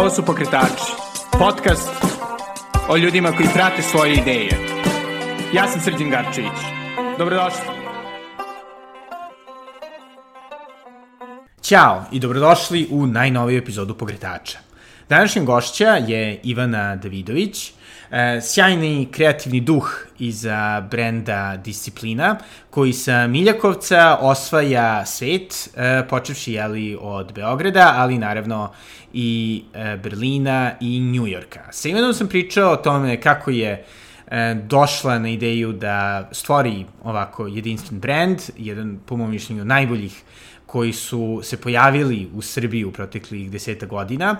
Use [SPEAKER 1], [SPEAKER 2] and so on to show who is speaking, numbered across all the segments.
[SPEAKER 1] Ovo su Pokretači, podcast o ljudima koji prate svoje ideje. Ja sam Srđan Garčević. Dobrodošli. Ćao i dobrodošli u najnoviju epizodu Pokretača. Današnja gošća je Ivana Davidović, sjajni kreativni duh iza brenda Disciplina, koji sa Miljakovca osvaja svet, e, počevši jeli od Beograda, ali naravno i e, Berlina i Njujorka. Sa Ivanom sam pričao o tome kako je došla na ideju da stvori ovako jedinstven brand, jedan, po mojom mišljenju, najboljih koji su se pojavili u Srbiji u proteklih deseta godina,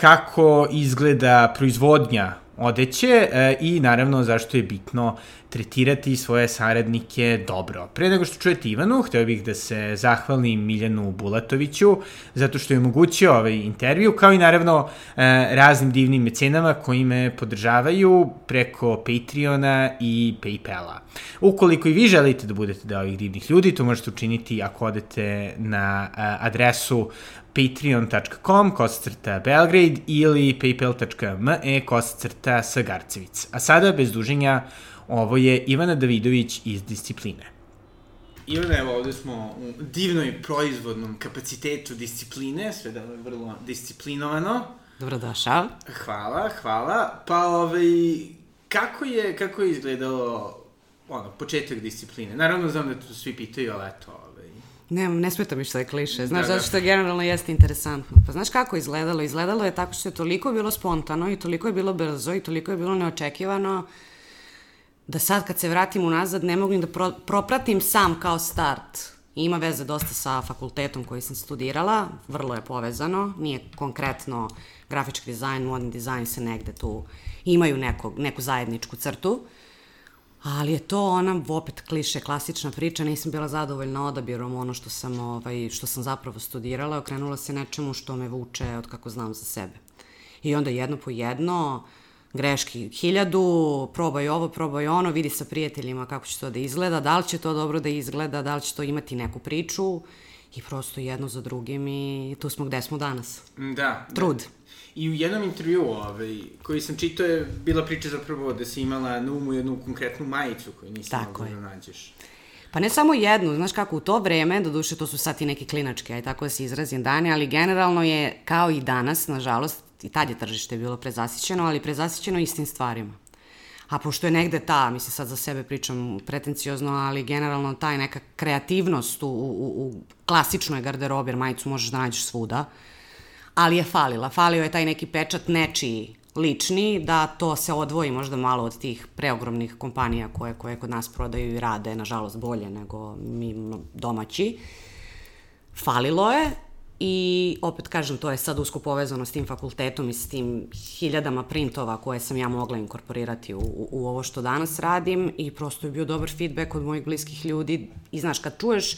[SPEAKER 1] kako izgleda proizvodnja odeće e, i naravno zašto je bitno tretirati svoje saradnike dobro. Pre nego što čujete Ivanu, hteo bih da se zahvalim Miljanu Bulatoviću zato što je omogućio ovaj intervju, kao i naravno e, raznim divnim mecenama koji me podržavaju preko Patreona i Paypala. Ukoliko i vi želite da budete deo ovih divnih ljudi, to možete učiniti ako odete na e, adresu patreon.com kosacrta Belgrade ili paypal.me kosacrta Sagarcevic. A sada, bez duženja, ovo je Ivana Davidović iz Discipline. Ivana, evo ovde smo u divnoj proizvodnom kapacitetu discipline, sve da je vrlo disciplinovano.
[SPEAKER 2] Dobrodošao.
[SPEAKER 1] Hvala, hvala. Pa, ovaj, kako je, kako je izgledalo ono, početak discipline? Naravno, znam da tu svi pitaju, ali eto,
[SPEAKER 2] Ne, ne smeta mi što je kliše, znaš, da, da. zato što generalno jeste interesantno. Pa znaš kako izgledalo? Izgledalo je tako što je toliko bilo spontano i toliko je bilo brzo i toliko je bilo neočekivano da sad kad se vratim unazad ne mogu da pro, propratim sam kao start. I ima veze dosta sa fakultetom koji sam studirala, vrlo je povezano, nije konkretno grafički dizajn, modni dizajn se negde tu imaju nekog, neku zajedničku crtu. Uh, Ali je to ona opet kliše, klasična priča, nisam bila zadovoljna odabirom ono što sam, ovaj, što sam zapravo studirala, okrenula se nečemu što me vuče od kako znam za sebe. I onda jedno po jedno, greški hiljadu, probaj ovo, probaj ono, vidi sa prijateljima kako će to da izgleda, da li će to dobro da izgleda, da li će to imati neku priču i prosto jedno za drugim i tu smo gde smo danas.
[SPEAKER 1] Da.
[SPEAKER 2] Trud.
[SPEAKER 1] Da. I u jednom intervju ovaj, koji sam čitao je bila priča zapravo da si imala na umu jednu konkretnu majicu koju nisi mogla da nađeš.
[SPEAKER 2] Pa ne samo jednu, znaš kako, u to vreme, do duše to su sad i neke klinačke, aj tako da se izrazim dani, ali generalno je, kao i danas, nažalost, i tad je tržište bilo prezasićeno, ali prezasićeno istim stvarima. A pošto je negde ta, mislim sad za sebe pričam pretenciozno, ali generalno taj neka kreativnost u, u, u klasičnoj garderobi, jer majicu možeš da nađeš svuda, uh, ali je falila. Falio je taj neki pečat nečiji lični, da to se odvoji možda malo od tih preogromnih kompanija koje, koje kod nas prodaju i rade, nažalost, bolje nego mi domaći. Falilo je i opet kažem, to je sad usko povezano s tim fakultetom i s tim hiljadama printova koje sam ja mogla inkorporirati u, u, u ovo što danas radim i prosto je bio dobar feedback od mojih bliskih ljudi i znaš, kad čuješ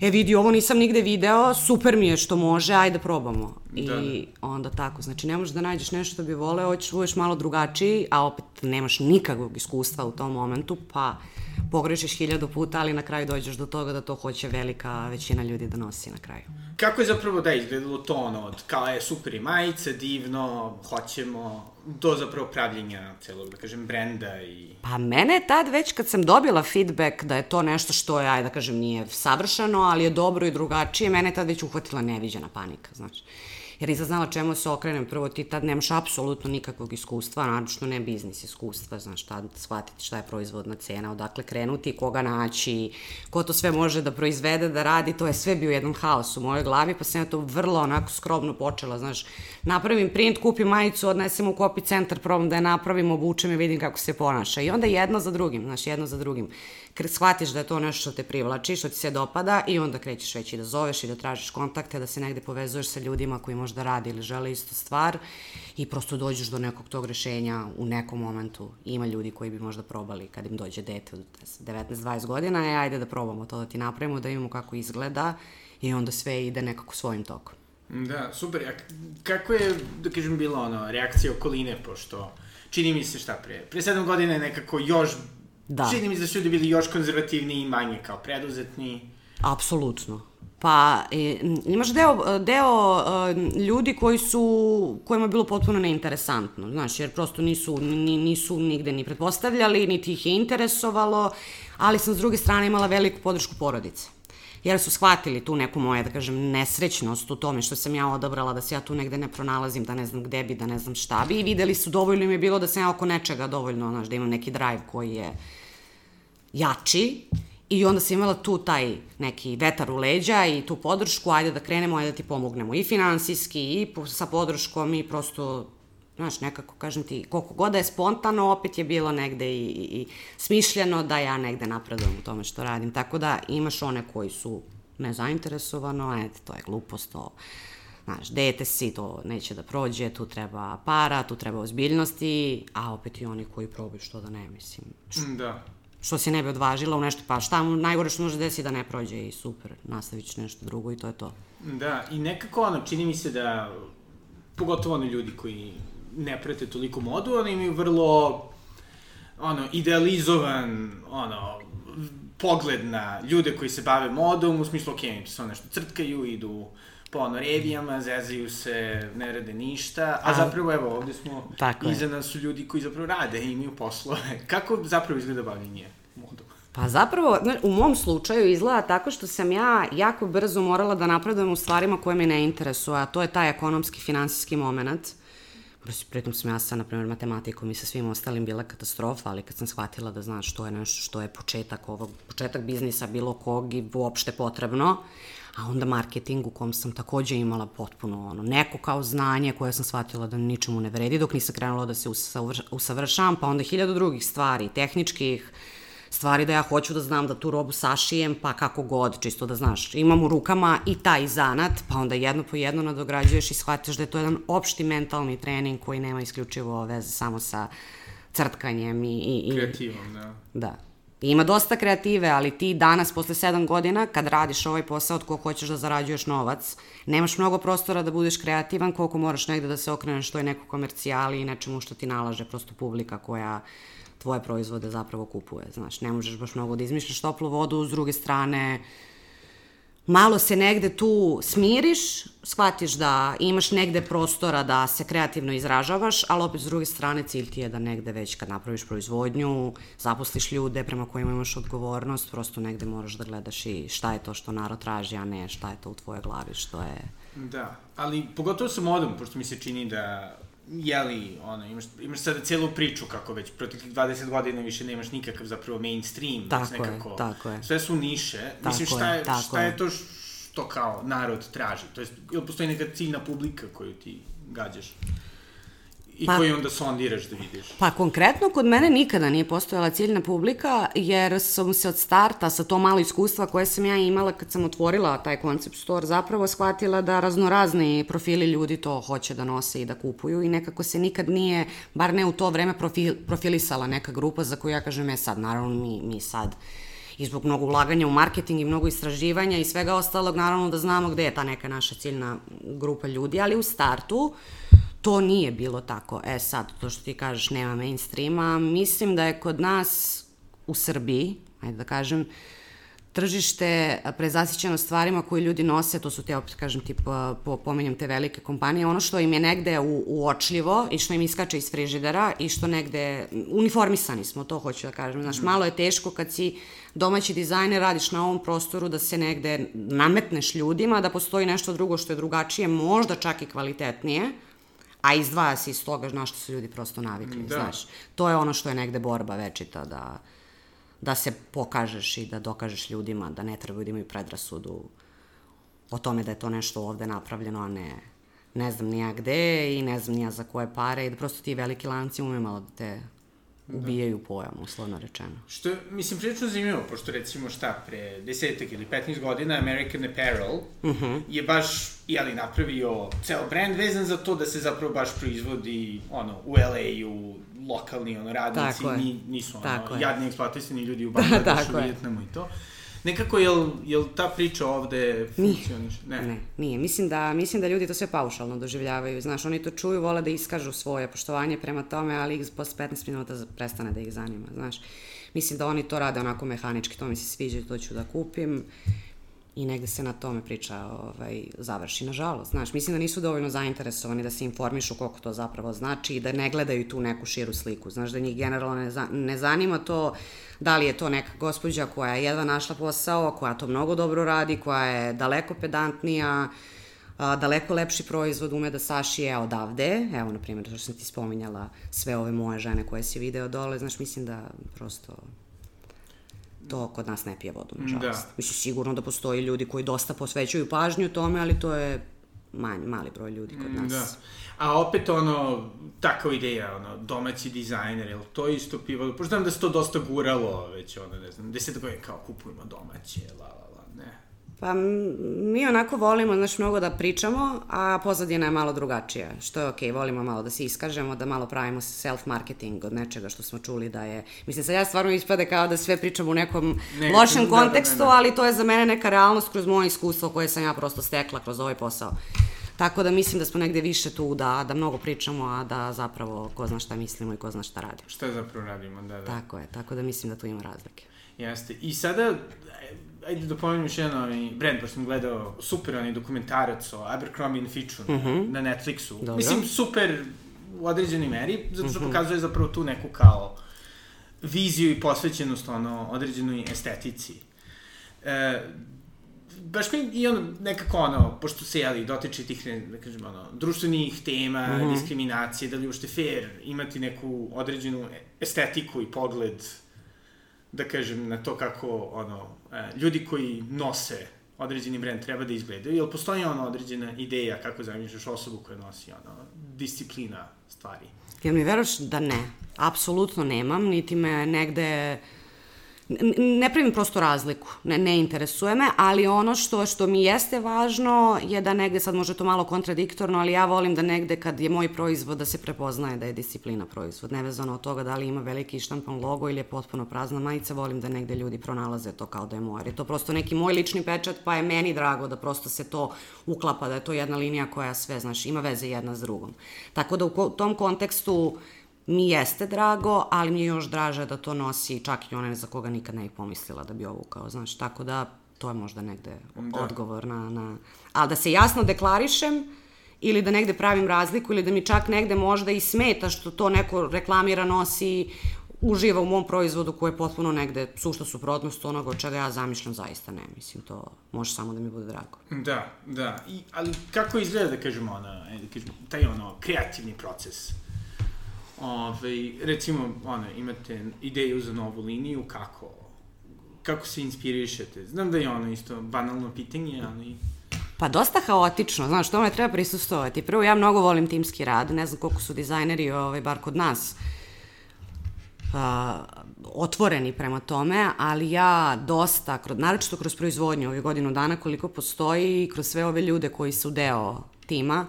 [SPEAKER 2] e vidi, ovo nisam nigde video, super mi je što može, ajde probamo. I da. onda tako, znači ne možeš da nađeš nešto što bi voleo, hoćeš budeš malo drugačiji, a opet nemaš nikakvog iskustva u tom momentu, pa pogrešiš hiljadu puta, ali na kraju dođeš do toga da to hoće velika većina ljudi da nosi na kraju.
[SPEAKER 1] Kako je zapravo da izgledalo to ono, od kao je super i majice, divno, hoćemo, do zapravo pravljenja celog, da kažem, brenda i...
[SPEAKER 2] Pa mene je tad već kad sam dobila feedback da je to nešto što je, ajde da kažem, nije savršeno, ali je dobro i drugačije, mene je tad već uhvatila neviđena panika, znači jer nisam znala čemu se okrenem. Prvo, ti tad nemaš apsolutno nikakvog iskustva, naročno ne biznis iskustva, znaš, tad shvatiti šta je proizvodna cena, odakle krenuti, koga naći, ko to sve može da proizvede, da radi, to je sve bio jedan haos u mojoj glavi, pa sam ja to vrlo onako skromno počela, znaš, napravim print, kupim majicu, odnesem u kopi centar, probam da je napravim, obučem i vidim kako se ponaša. I onda jedno za drugim, znaš, jedno za drugim shvatiš da je to nešto što te privlači, što ti se dopada i onda krećeš već i da zoveš i da tražiš kontakte, da se negde povezuješ sa ljudima koji možda radi ili žele istu stvar i prosto dođeš do nekog tog rešenja u nekom momentu. Ima ljudi koji bi možda probali kad im dođe dete od 19-20 godina, e, ajde da probamo to da ti napravimo, da imamo kako izgleda i onda sve ide nekako svojim tokom.
[SPEAKER 1] Da, super. A kako je, da kažem, bila ono, reakcija okoline, pošto čini mi se šta pre, pre 7 godina je nekako još Da. Čini mi se da su ljudi bili još konzervativni i manje kao preduzetni.
[SPEAKER 2] Apsolutno. Pa e, imaš deo, deo e, ljudi koji su, kojima je bilo potpuno neinteresantno, znaš, jer prosto nisu, ni, nisu nigde ni pretpostavljali, niti ih je interesovalo, ali sam s druge strane imala veliku podršku porodice jer su shvatili tu neku moje, da kažem, nesrećnost u tome što sam ja odabrala da se ja tu negde ne pronalazim, da ne znam gde bi, da ne znam šta bi i videli su dovoljno im je bilo da sam ja oko nečega dovoljno, znaš, da imam neki drive koji je jači i onda sam imala tu taj neki vetar u leđa i tu podršku, ajde da krenemo, ajde da ti pomognemo i finansijski i sa podrškom i prosto znaš, nekako, kažem ti, koliko god da je spontano, opet je bilo negde i, i, i smišljeno da ja negde napredujem u tome što radim. Tako da imaš one koji su nezainteresovano, ajde, to je glupost, to, znaš, dete si, to neće da prođe, tu treba para, tu treba ozbiljnosti, a opet i oni koji probaju što da ne, mislim.
[SPEAKER 1] Da.
[SPEAKER 2] Što se ne bi odvažila u nešto, pa šta mu najgore što može desiti da ne prođe i super, nastavit ću nešto drugo i to je to.
[SPEAKER 1] Da, i nekako ono, čini mi se da, pogotovo oni ljudi koji ne prete toliko modu, oni imaju vrlo ono, idealizovan, ono, pogled na ljude koji se bave modom, u smislu, ok, oni samo nešto crtkaju, idu po ono revijama, zezaju se, ne rade ništa, a, a zapravo evo ovde smo, tako iza nas su ljudi koji zapravo rade i imaju poslove. Kako zapravo izgleda bavljenje modom?
[SPEAKER 2] Pa zapravo, u mom slučaju izgleda tako što sam ja jako brzo morala da napredujem u stvarima koje me ne interesuju, a to je taj ekonomski, finansijski moment. Pritom sam ja sa, na primjer, matematikom i sa svim ostalim bila katastrofa, ali kad sam shvatila da znaš što je nešto što je početak ovog, početak biznisa bilo kog i uopšte potrebno, a onda marketing u kom sam takođe imala potpuno ono, neko kao znanje koje sam shvatila da ničemu ne vredi dok nisam krenula da se usavršavam, pa onda hiljadu drugih stvari, tehničkih, stvari da ja hoću da znam da tu robu sašijem, pa kako god, čisto da znaš. Imam u rukama i taj zanat, pa onda jedno po jedno nadograđuješ i shvatiš da je to jedan opšti mentalni trening koji nema isključivo veze samo sa crtkanjem i... i,
[SPEAKER 1] i Kreativom, da.
[SPEAKER 2] Da. Ima dosta kreative, ali ti danas, posle sedam godina, kad radiš ovaj posao od kog hoćeš da zarađuješ novac, nemaš mnogo prostora da budeš kreativan, koliko moraš negde da se okreneš, to je neko komercijali i nečemu što ti nalaže prosto publika koja tvoje proizvode zapravo kupuje. Znaš, ne možeš baš mnogo da izmišljaš toplu vodu, s druge strane, malo se negde tu smiriš, shvatiš da imaš negde prostora da se kreativno izražavaš, ali opet s druge strane cilj ti je da negde već kad napraviš proizvodnju, zaposliš ljude prema kojima imaš odgovornost, prosto negde moraš da gledaš i šta je to što narod traži, a ne šta je to u tvojoj glavi, što je...
[SPEAKER 1] Da, ali pogotovo sa modom, pošto mi se čini da jeli, ono, imaš, imaš sada celu priču kako već proteklih 20 godina više nemaš nikakav zapravo mainstream.
[SPEAKER 2] Tako nekako, je, tako je.
[SPEAKER 1] Sve su niše. Tako Mislim, šta je, je šta je to što kao narod traži? To je, ili postoji neka ciljna publika koju ti gađaš? I pa, koji onda sondiraš da vidiš?
[SPEAKER 2] Pa konkretno kod mene nikada nije postojala ciljna publika, jer sam se od starta sa to malo iskustva koje sam ja imala kad sam otvorila taj concept store zapravo shvatila da raznorazni profili ljudi to hoće da nose i da kupuju i nekako se nikad nije, bar ne u to vreme, profil, profilisala neka grupa za koju ja kažem, e sad, naravno mi, mi sad i zbog mnogo ulaganja u marketing i mnogo istraživanja i svega ostalog, naravno da znamo gde je ta neka naša ciljna grupa ljudi, ali u startu uh, to nije bilo tako. E sad, to što ti kažeš nema mainstreama, mislim da je kod nas u Srbiji, ajde da kažem, tržište prezasićeno stvarima koje ljudi nose, to su te, opet kažem ti, po, po, pominjam te velike kompanije, ono što im je negde u, uočljivo i što im iskače iz frižidera i što negde, uniformisani smo, to hoću da kažem. Znaš, malo je teško kad si domaći dizajner, radiš na ovom prostoru da se negde nametneš ljudima, da postoji nešto drugo što je drugačije, možda čak i kvalitetnije, a izdvaja se iz toga na što su ljudi prosto navikli, da. znaš. To je ono što je negde borba večita, da, da se pokažeš i da dokažeš ljudima da ne trebaju da imaju predrasudu o tome da je to nešto ovde napravljeno, a ne ne znam nija gde i ne znam nija za koje pare i da prosto ti veliki lanci ume malo da te. Ubijaju da. pojam, uslovno rečeno.
[SPEAKER 1] Što, mislim, prilično zanimljivo, pošto recimo šta, pre desetak ili 15 godina American Apparel uh mhm. -huh. je baš, jeli, napravio ceo brand vezan za to da se zapravo baš proizvodi, ono, u LA-u, lokalni, ono, radnici, ni, nisu, ono, Tako jadni eksploatisani ljudi u Bangladešu, da, Vjetnamu i to. Nekako, jel, jel ta priča ovde funkcioniš?
[SPEAKER 2] Ne. ne, nije. Mislim da, mislim da ljudi to sve paušalno doživljavaju. Znaš, oni to čuju, vole da iskažu svoje poštovanje prema tome, ali ih posle 15 minuta prestane da ih zanima, znaš. Mislim da oni to rade onako mehanički, to mi se sviđa, to ću da kupim. I negde se na tome priča ovaj, završi, nažalost. Znaš, mislim da nisu dovoljno zainteresovani da se informišu koliko to zapravo znači i da ne gledaju tu neku širu sliku. Znaš, da njih generalno ne, za, ne zanima to da li je to neka gospođa koja je jedva našla posao, koja to mnogo dobro radi, koja je daleko pedantnija, a, daleko lepši proizvod ume da sašije odavde. Evo, na primjer, što sam ti spominjala sve ove moje žene koje si video dole, znaš, mislim da prosto to kod nas ne pije vodu, nažalost. Da. Mislim, sigurno da postoji ljudi koji dosta posvećuju pažnju tome, ali to je manj, mali broj ljudi kod nas. Da.
[SPEAKER 1] A opet ono, takva ideja, ono, domaći dizajner, jel to isto pivo? Pošto znam da se to dosta guralo već, ono, ne znam, deset godina kao kupujemo domaće, la.
[SPEAKER 2] Pa mi onako volimo, znaš, mnogo da pričamo, a pozadina je malo drugačija, što je okej, okay, volimo malo da se iskažemo, da malo pravimo self-marketing od nečega što smo čuli da je... Mislim, sad ja stvarno ispade kao da sve pričamo u nekom ne, lošem da, kontekstu, da, da, da. ali to je za mene neka realnost kroz moje iskustvo koje sam ja prosto stekla kroz ovaj posao. Tako da mislim da smo negde više tu da, da mnogo pričamo, a da zapravo ko zna šta mislimo i ko zna šta radimo.
[SPEAKER 1] Šta zapravo radimo, da, da.
[SPEAKER 2] Tako je, tako da mislim da tu ima razlike.
[SPEAKER 1] Jeste. I sada, ajde da pomenem još jedan ovaj brand, pošto sam gledao super onaj dokumentarac o Abercrombie Fitchu mm -hmm. na Netflixu. Dobro. Mislim, super u određenoj meri, zato što mm -hmm. pokazuje zapravo tu neku kao viziju i posvećenost ono, određenoj estetici. E, baš mi i ono, nekako ono, pošto se, jeli, dotiče tih, da kažem, ono, društvenih tema, mm -hmm. diskriminacije, da li uopšte fair imati neku određenu estetiku i pogled, da kažem, na to kako, ono, ljudi koji nose određeni brend treba da izgledaju, jel postoji ono određena ideja kako zamišljaš osobu koja nosi ono, disciplina stvari?
[SPEAKER 2] Jel mi veruješ da ne? Apsolutno nemam, niti me negde ne pravim prosto razliku, ne, ne interesuje me, ali ono što, što mi jeste važno je da negde, sad može to malo kontradiktorno, ali ja volim da negde kad je moj proizvod da se prepoznaje da je disciplina proizvod, nevezano od toga da li ima veliki štampan logo ili je potpuno prazna majica, volim da negde ljudi pronalaze to kao da je moj, jer je to prosto neki moj lični pečat, pa je meni drago da prosto se to uklapa, da je to jedna linija koja sve, znaš, ima veze jedna s drugom. Tako da u tom kontekstu mi jeste drago, ali mi je još draže da to nosi čak i onaj za koga nikad ne bih pomislila da bi ovo kao, znaš, tako da to je možda negde da. odgovor na, na... Ali da se jasno deklarišem, ili da negde pravim razliku, ili da mi čak negde možda i smeta što to neko reklamira, nosi, uživa u mom proizvodu koji je potpuno negde sušta suprotnost onoga od čega ja zamišljam, zaista ne. Mislim, to može samo da mi bude drago.
[SPEAKER 1] Da, da. I, ali kako izgleda, da kažemo, ona, da kažemo, taj ono, kreativni proces? Ove, recimo, ono, imate ideju za novu liniju, kako, kako se inspirišete? Znam da je ono isto banalno pitanje, ali...
[SPEAKER 2] Pa dosta haotično, znaš, tome treba prisustovati. Prvo, ja mnogo volim timski rad, ne znam koliko su dizajneri, ovaj, bar kod nas, uh, otvoreni prema tome, ali ja dosta, kroz, naročito kroz proizvodnju ovih godinu dana koliko postoji i kroz sve ove ljude koji su deo tima,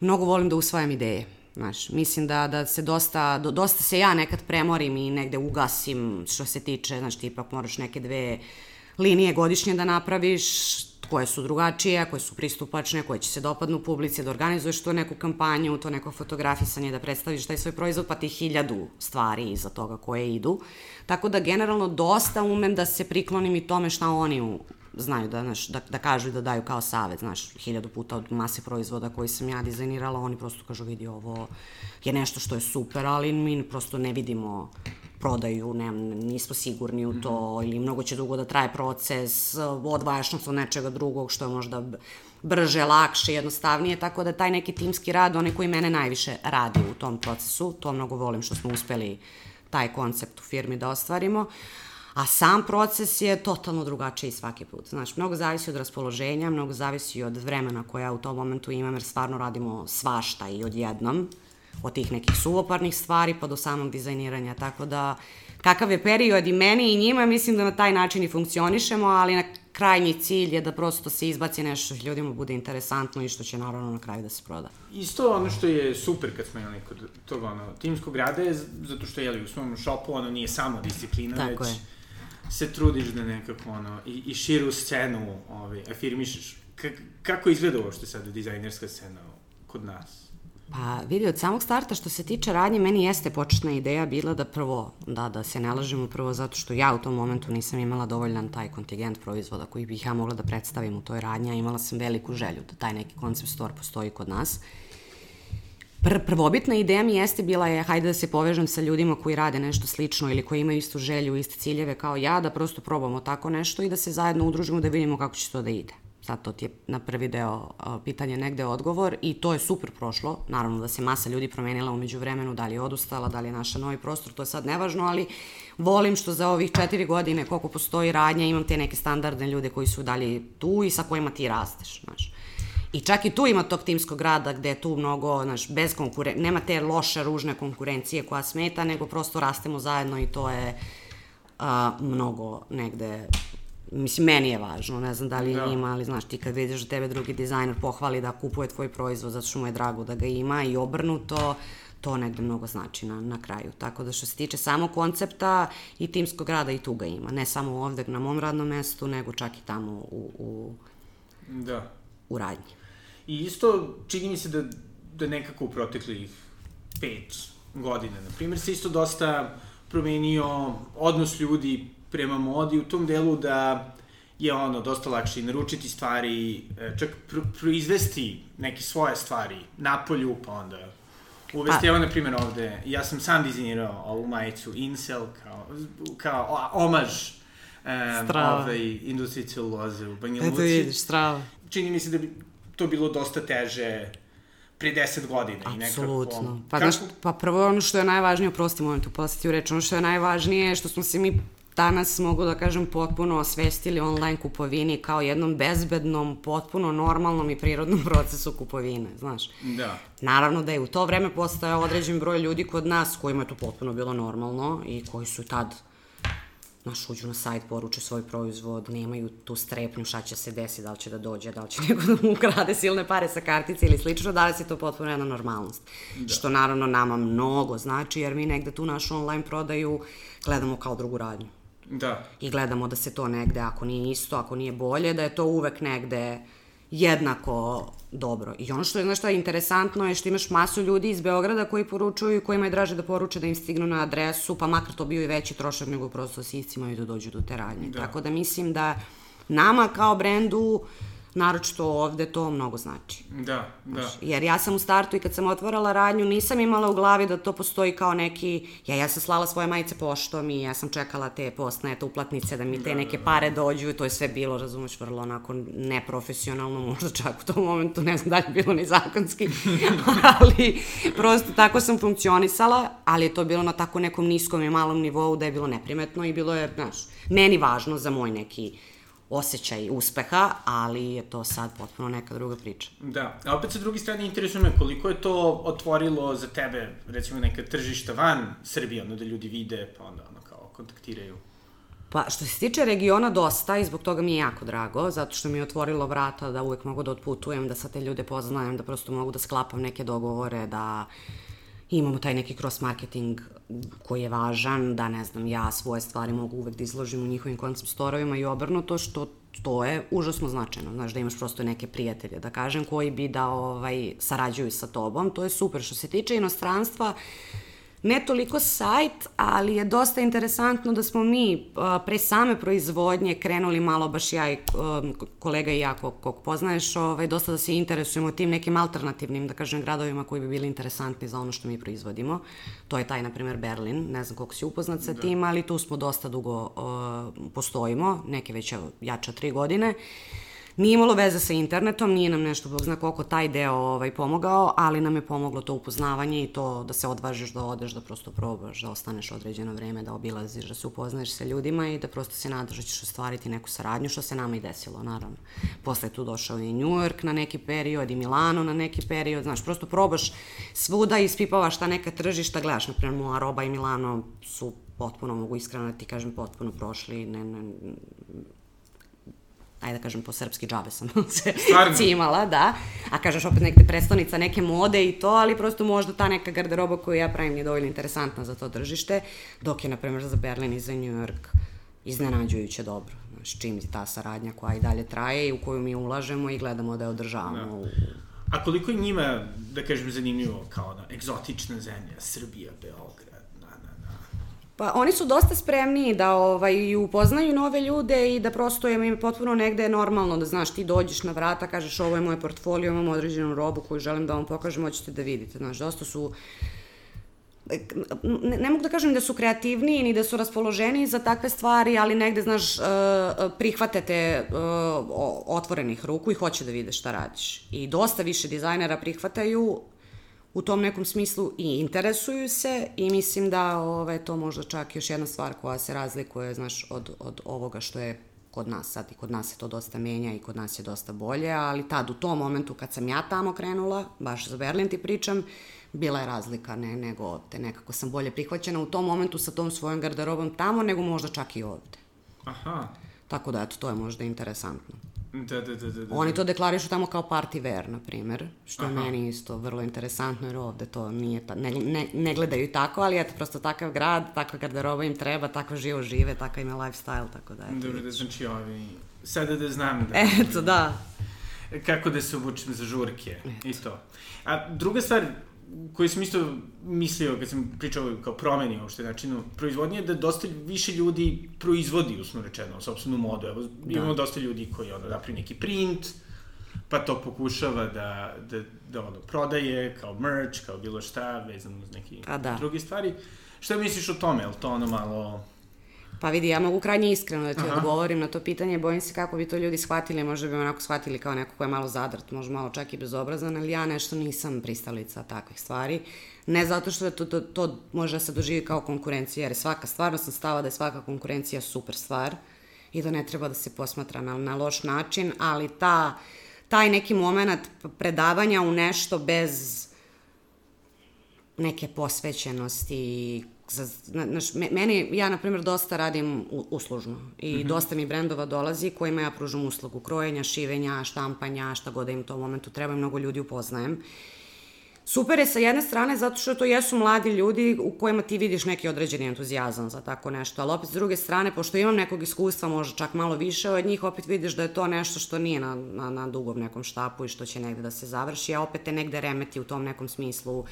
[SPEAKER 2] mnogo volim da usvajam ideje Znaš, mislim da, da se dosta, do, dosta se ja nekad premorim i negde ugasim što se tiče, znaš, ti ipak moraš neke dve linije godišnje da napraviš, koje su drugačije, koje su pristupačne, koje će se dopadnu publici, da organizuješ to neku kampanju, to neko fotografisanje, da predstaviš taj svoj proizvod, pa ti hiljadu stvari iza toga koje idu. Tako da generalno dosta umem da se priklonim i tome šta oni znaju da, znaš, da, da kažu i da daju kao savet, znaš, hiljadu puta od mase proizvoda koji sam ja dizajnirala, oni prosto kažu vidi ovo je nešto što je super, ali mi prosto ne vidimo prodaju, ne, nismo sigurni u to, mm -hmm. ili mnogo će dugo da traje proces, odvajaš nas od nečega drugog što je možda brže, lakše, jednostavnije, tako da taj neki timski rad, onaj koji mene najviše radi u tom procesu, to mnogo volim što smo uspeli taj koncept u firmi da ostvarimo. Uh, A sam proces je totalno drugačiji svaki put. Znaš, mnogo zavisi od raspoloženja, mnogo zavisi od vremena koja ja u tom momentu imam, jer stvarno radimo svašta i odjednom, od tih nekih suvoparnih stvari pa do samog dizajniranja, tako da kakav je period i meni i njima, mislim da na taj način i funkcionišemo, ali na krajnji cilj je da prosto se izbaci nešto što ljudima bude interesantno i što će naravno na kraju da se proda.
[SPEAKER 1] Isto ono što je super kad smo jeli kod tog ono, timskog rada je zato što jeli u svom šopu ono nije samo disciplina, Tako već je se trudiš da nekako ono, i, i širu scenu ovaj, afirmišeš. K kako izgleda uopšte sad dizajnerska scena kod nas?
[SPEAKER 2] Pa vidi, od samog starta što se tiče radnje, meni jeste početna ideja bila da prvo, da, da se ne lažemo prvo zato što ja u tom momentu nisam imala dovoljan taj kontingent proizvoda koji bih ja mogla da predstavim u toj radnji, a imala sam veliku želju da taj neki concept store postoji kod nas. Pr prvobitna ideja mi jeste bila je hajde da se povežem sa ljudima koji rade nešto slično ili koji imaju istu želju, iste ciljeve kao ja, da prosto probamo tako nešto i da se zajedno udružimo da vidimo kako će to da ide. Sad to ti je na prvi deo pitanje negde odgovor i to je super prošlo. Naravno da se masa ljudi promenila umeđu vremenu, da li je odustala, da li je naša novi prostor, to je sad nevažno, ali volim što za ovih četiri godine koliko postoji radnja imam te neke standardne ljude koji su dalje tu i sa kojima ti rasteš, znaš. I čak i tu ima tog timskog rada gde je tu mnogo, znaš, bez konkurencije, nema te loše, ružne konkurencije koja smeta, nego prosto rastemo zajedno i to je a, mnogo negde mislim, meni je važno, ne znam da li da. ima, ali znaš, ti kad vidiš da tebe drugi dizajner pohvali da kupuje tvoj proizvod zato što mu je drago da ga ima i obrnuto, to negde mnogo znači na, na kraju. Tako da što se tiče samo koncepta i timskog rada i tu ga ima. Ne samo ovde na mom radnom mestu, nego čak i tamo u, u,
[SPEAKER 1] da.
[SPEAKER 2] u radnji.
[SPEAKER 1] I isto čini mi se da, da nekako u proteklih pet godina, na primjer, se isto dosta promenio odnos ljudi prema modi u tom delu da je ono dosta lakše i naručiti stvari, e, čak pr proizvesti neke svoje stvari na polju, pa onda uvesti, pa. evo na primjer ovde, ja sam sam dizajnirao ovu majicu Incel kao, kao omaž um, ove industrije celuloze u Banja Luci.
[SPEAKER 2] Eto vidiš, strava.
[SPEAKER 1] Čini mi se da bi to bilo dosta teže pre 10 godina
[SPEAKER 2] i nekako... Apsolutno. Pa, kako... znaš, pa prvo ono što je najvažnije, oprosti momentu, u reč, ono što je najvažnije je što smo se mi danas mogu da kažem potpuno osvestili online kupovini kao jednom bezbednom, potpuno normalnom i prirodnom procesu kupovine, znaš.
[SPEAKER 1] Da.
[SPEAKER 2] Naravno da je u to vreme postao određen broj ljudi kod nas kojima je to potpuno bilo normalno i koji su tad naš uđu na sajt, poruče svoj proizvod, nemaju tu strepnju šta će se desiti, da li će da dođe, da li će neko da mu ukrade silne pare sa kartice ili slično, da li se to potpuno jedna normalnost. Da. Što naravno nama mnogo znači, jer mi negde tu našu online prodaju gledamo kao drugu radnju.
[SPEAKER 1] Da.
[SPEAKER 2] I gledamo da se to negde, ako nije isto, ako nije bolje, da je to uvek negde jednako dobro. I ono što je, znaš interesantno je što imaš masu ljudi iz Beograda koji poručuju i kojima je draže da poruče da im stignu na adresu, pa makar to bio i veći trošak nego prosto siscima i da dođu do te radnje. Da. Tako da mislim da nama kao brendu uh, naročito ovde to mnogo znači.
[SPEAKER 1] Da, da.
[SPEAKER 2] jer ja sam u startu i kad sam otvorala radnju nisam imala u glavi da to postoji kao neki, ja, ja sam slala svoje majice poštom i ja sam čekala te postnete uplatnice da mi te da, neke da, da. pare dođu i to je sve bilo, razumeš, vrlo onako neprofesionalno, možda čak u tom momentu, ne znam da li je bilo ni zakonski, ali prosto tako sam funkcionisala, ali je to bilo na tako nekom niskom i malom nivou da je bilo neprimetno i bilo je, znaš, meni važno za moj neki osjećaj uspeha, ali je to sad potpuno neka druga priča.
[SPEAKER 1] Da, a opet sa druge strane interesuje me koliko je to otvorilo za tebe, recimo neka tržišta van Srbije, ono da ljudi vide, pa onda ono kao kontaktiraju.
[SPEAKER 2] Pa što se tiče regiona dosta i zbog toga mi je jako drago, zato što mi je otvorilo vrata da uvek mogu da otputujem, da sa te ljude poznajem, da prosto mogu da sklapam neke dogovore, da imamo taj neki cross marketing koji je važan, da ne znam, ja svoje stvari mogu uvek da izložim u njihovim koncept storovima i obrnuto, što to je užasno značajno, znaš, da imaš prosto neke prijatelje, da kažem, koji bi da ovaj, sarađuju sa tobom, to je super. Što se tiče inostranstva, uh, ne toliko sajt, ali je dosta interesantno da smo mi pre same proizvodnje krenuli malo, baš ja i kolega i ja, kog, kog poznaješ, ovaj, dosta da se interesujemo tim nekim alternativnim, da kažem, gradovima koji bi bili interesantni za ono što mi proizvodimo. To je taj, na primer, Berlin, ne znam koliko si upoznat sa da. tim, ali tu smo dosta dugo uh, postojimo, neke već jača tri godine. Uh, Nije imalo veze sa internetom, nije nam nešto, bog zna koliko taj deo ovaj, pomogao, ali nam je pomoglo to upoznavanje i to da se odvažiš da odeš, da prosto probaš, da ostaneš određeno vreme, da obilaziš, da se upoznaješ sa ljudima i da prosto se nadaš da ćeš ostvariti neku saradnju, što se nama i desilo, naravno. Posle tu došao i New York na neki period i Milano na neki period, znaš, prosto probaš svuda i ispipavaš ta neka tržišta, gledaš, na primjer, Moa Roba i Milano su potpuno, mogu iskreno da ti kažem, potpuno prošli, ne, ne, ajde da kažem po srpski džabe sam se Stvarno? cimala, da. A kažeš opet neke predstavnica neke mode i to, ali prosto možda ta neka garderoba koju ja pravim je dovoljno interesantna za to držište, dok je, na primjer, za Berlin i za New York iznenađujuće dobro. Znaš, čim ti ta saradnja koja i dalje traje i u koju mi ulažemo i gledamo da je održavamo da.
[SPEAKER 1] A koliko je njima, da kažem, zanimljivo kao ona egzotična zemlja, Srbija, Beograd.
[SPEAKER 2] Pa oni su dosta spremniji da ovaj, upoznaju nove ljude i da prosto im potpuno negde normalno da znaš ti dođeš na vrata, kažeš ovo je moj portfolio, imam određenu robu koju želim da vam pokažem, hoćete da vidite. Znaš, dosta su ne, ne mogu da kažem da su kreativniji ni da su raspoloženiji za takve stvari, ali negde, znaš, uh, prihvate te uh, otvorenih ruku i hoće da vide šta radiš. I dosta više dizajnera prihvataju u tom nekom smislu i interesuju se i mislim da ovaj, to možda čak još jedna stvar koja se razlikuje, znaš, od, od ovoga što je kod nas sad i kod nas se to dosta menja i kod nas je dosta bolje, ali tad u tom momentu kad sam ja tamo krenula, baš za Berlin ti pričam, bila je razlika, ne, nego te nekako sam bolje prihvaćena u tom momentu sa tom svojom garderobom tamo, nego možda čak i ovde.
[SPEAKER 1] Aha.
[SPEAKER 2] Tako da, eto, to je možda interesantno.
[SPEAKER 1] Da, da, da, da, da.
[SPEAKER 2] Oni to deklarišu tamo kao party wear, na primer, što je
[SPEAKER 1] Aha.
[SPEAKER 2] meni isto vrlo interesantno, jer ovde to nije, ta, ne, ne, ne gledaju tako, ali eto, prosto takav grad, takva garderoba im treba, tako živo žive, takav im je lifestyle, tako da, eto.
[SPEAKER 1] Dobro, da znači ovi... Sada da znam da...
[SPEAKER 2] Eto, da.
[SPEAKER 1] Kako da se obučem za žurke i to. A druga stvar koju sam isto mislio kad sam pričao kao promeni uopšte načinu proizvodnje je da dosta više ljudi proizvodi, usno rečeno, sobstvenu modu. Evo, da. imamo dosta ljudi koji ono, napravi neki print, pa to pokušava da, da, da ono, prodaje kao merch, kao bilo šta, vezano uz neke
[SPEAKER 2] Pa da.
[SPEAKER 1] druge stvari. Šta misliš o tome? Je to ono malo...
[SPEAKER 2] Pa vidi, ja mogu krajnje iskreno da ti
[SPEAKER 1] Aha.
[SPEAKER 2] odgovorim na to pitanje, bojim se kako bi to ljudi shvatili, možda bi me onako shvatili kao neko ko je malo zadrt, možda malo čak i bezobrazan, ali ja nešto nisam pristalica takvih stvari. Ne zato što je to, to, to može da se doživi kao konkurencija, jer svaka, stvarno sam stava da je svaka konkurencija super stvar i da ne treba da se posmatra na, na loš način, ali ta, taj neki moment predavanja u nešto bez neke posvećenosti za, znaš, me- meni, ja na primjer dosta radim u- uslužno i mm -hmm. dosta mi brendova dolazi kojima ja pružam uslugu krojenja, šivenja, štampanja, šta god da im u tom momentu treba i mnogo ljudi upoznajem. Super je sa jedne strane zato što to jesu mladi ljudi u kojima ti vidiš neki određeni entuzijazam za tako nešto, ali opet s druge strane, pošto imam nekog iskustva, možda čak malo više od njih, opet vidiš da je to nešto što nije na, na, na dugom nekom štapu i što će negde da se završi, a opet te negde remeti u tom nekom smislu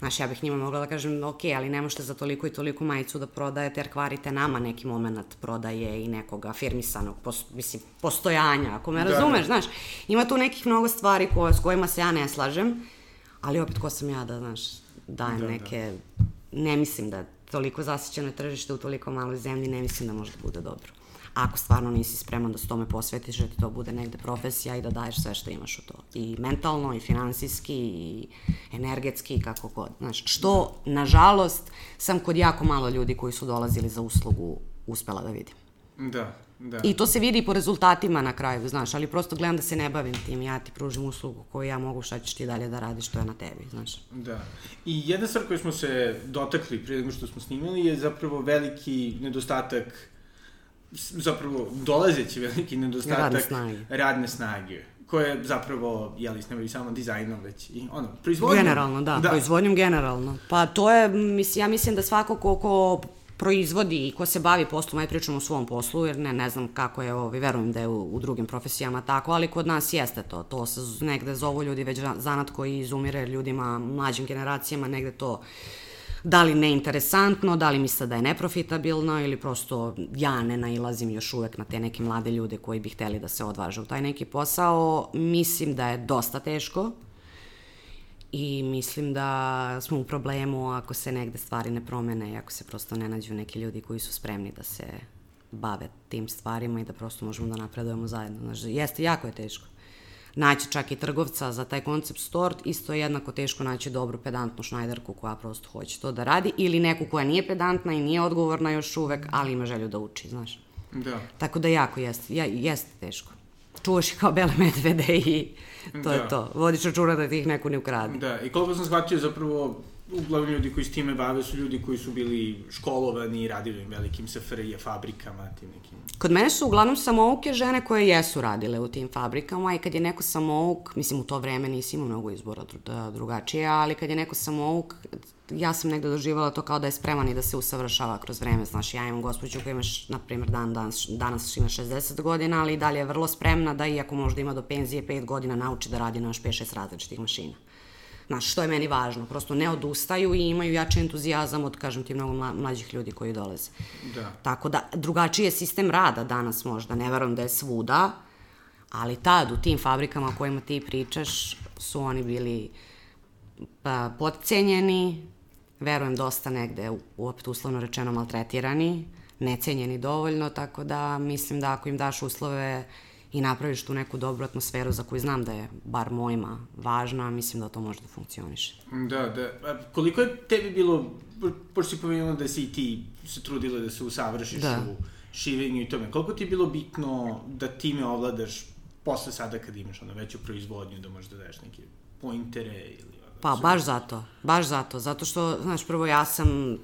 [SPEAKER 2] Znaš, ja bih njima mogla da kažem, ok, ali ne možete za toliko i toliko majicu da prodajete, jer kvarite nama neki moment prodaje i nekog afirmisanog, pos, mislim, postojanja, ako me
[SPEAKER 1] Da,
[SPEAKER 2] razumeš,
[SPEAKER 1] da.
[SPEAKER 2] znaš. Ima tu nekih mnogo stvari koje, s kojima se ja ne slažem, ali opet ko sam ja da, znaš, dajem
[SPEAKER 1] Da,
[SPEAKER 2] da,
[SPEAKER 1] da.
[SPEAKER 2] neke, ne mislim da toliko zasićeno tržište u toliko maloj zemlji, ne mislim da može da bude dobro. Ako stvarno nisi spreman da se tome posvetiš, da ti to bude negde profesija i da daješ sve što imaš u to. I mentalno, i finansijski, i energetski, i kako god. Znaš, što, nažalost, sam kod jako malo ljudi koji su dolazili za uslugu uspela da vidim.
[SPEAKER 1] Da, da.
[SPEAKER 2] I to se vidi po rezultatima na kraju, znaš, ali prosto gledam da se ne bavim tim, ja ti pružim uslugu koju ja mogu, šta ćeš ti dalje da radiš, to je na tebi, znaš.
[SPEAKER 1] Da. I jedna stvar koju smo se dotakli prije nego što smo snimali je zapravo veliki nedostatak zapravo dolazeći veliki nedostatak
[SPEAKER 2] Radne snage.
[SPEAKER 1] radne snage koje zapravo, jeli, ne samo dizajnom, već i ono, proizvodnjom.
[SPEAKER 2] Generalno, da, da, proizvodnjom generalno. Pa to je, mislim, ja mislim da svako ko, ko proizvodi i ko se bavi poslom, aj pričam o svom poslu, jer ne, ne znam kako je, ovi, verujem da je u, u drugim profesijama tako, ali kod nas jeste to. To se negde zovu ljudi već za- zanat koji izumire ljudima, mlađim generacijama, negde to da li neinteresantno, da li misle da je neprofitabilno ili prosto ja ne nailazim još uvek na te neke mlade ljude koji bi hteli da se odvaže u taj neki posao. Mislim da je dosta teško i mislim da smo u problemu ako se negde stvari ne promene i ako se prosto ne nađu neki ljudi koji su spremni da se bave tim stvarima i da prosto možemo da napredujemo zajedno. Znaš, jeste, jako je teško. Naći čak i trgovca za taj koncept store, isto je jednako teško naći dobru pedantnu šnajderku koja prosto hoće to da radi ili neku koja nije pedantna i nije odgovorna još uvek, ali ima želju da uči, znaš.
[SPEAKER 1] Da.
[SPEAKER 2] Tako da jako jeste, ja, jeste teško. Čuvaš ih kao bele medvede i to
[SPEAKER 1] Da.
[SPEAKER 2] je to. Vodiš računa da ti ih neko ne ukrade.
[SPEAKER 1] Da, i koliko sam shvatio zapravo uglavnom ljudi koji s time bave su ljudi koji su bili školovani i radili u velikim SFRJ fabrikama, tim nekim...
[SPEAKER 2] Kod mene su uglavnom samouke žene koje jesu radile u tim fabrikama i kad je neko samouk, mislim u to vreme nisi imao mnogo izbora da, drugačije, ali kad je neko samouk, ja sam negde doživala to kao da je spreman i da se usavršava kroz vreme. Znaš, ja imam gospođu koja imaš, na primjer, dan, danas, danas ima 60 godina, ali i dalje je vrlo spremna da iako možda ima do penzije 5 godina nauči da radi na još 5-6 različitih mašina. Znaš, što je meni važno. Prosto ne odustaju i imaju jači entuzijazam od, kažem ti, mnogo mlađih ljudi koji dolaze.
[SPEAKER 1] Da.
[SPEAKER 2] Tako da, drugačiji je sistem rada danas možda. Ne verujem da je svuda, ali tad u tim fabrikama o kojima ti pričaš su oni bili pa, podcenjeni, verujem dosta negde, uopet uslovno rečeno, maltretirani, necenjeni dovoljno, tako da mislim da ako im daš uslove i napraviš tu neku dobru atmosferu za koju znam da je, bar mojima, važna, mislim da to može da funkcioniše.
[SPEAKER 1] Da, da. A koliko je tebi bilo, pošto si pomenula da si ti se trudila da se usavršiš da. u šivenju i tome, koliko ti je bilo bitno da time ovladaš posle sada kad imaš ono veću proizvodnju, da možeš da daješ neke pointere ili...
[SPEAKER 2] Pa, baš zato, baš zato, zato što, znaš, prvo ja sam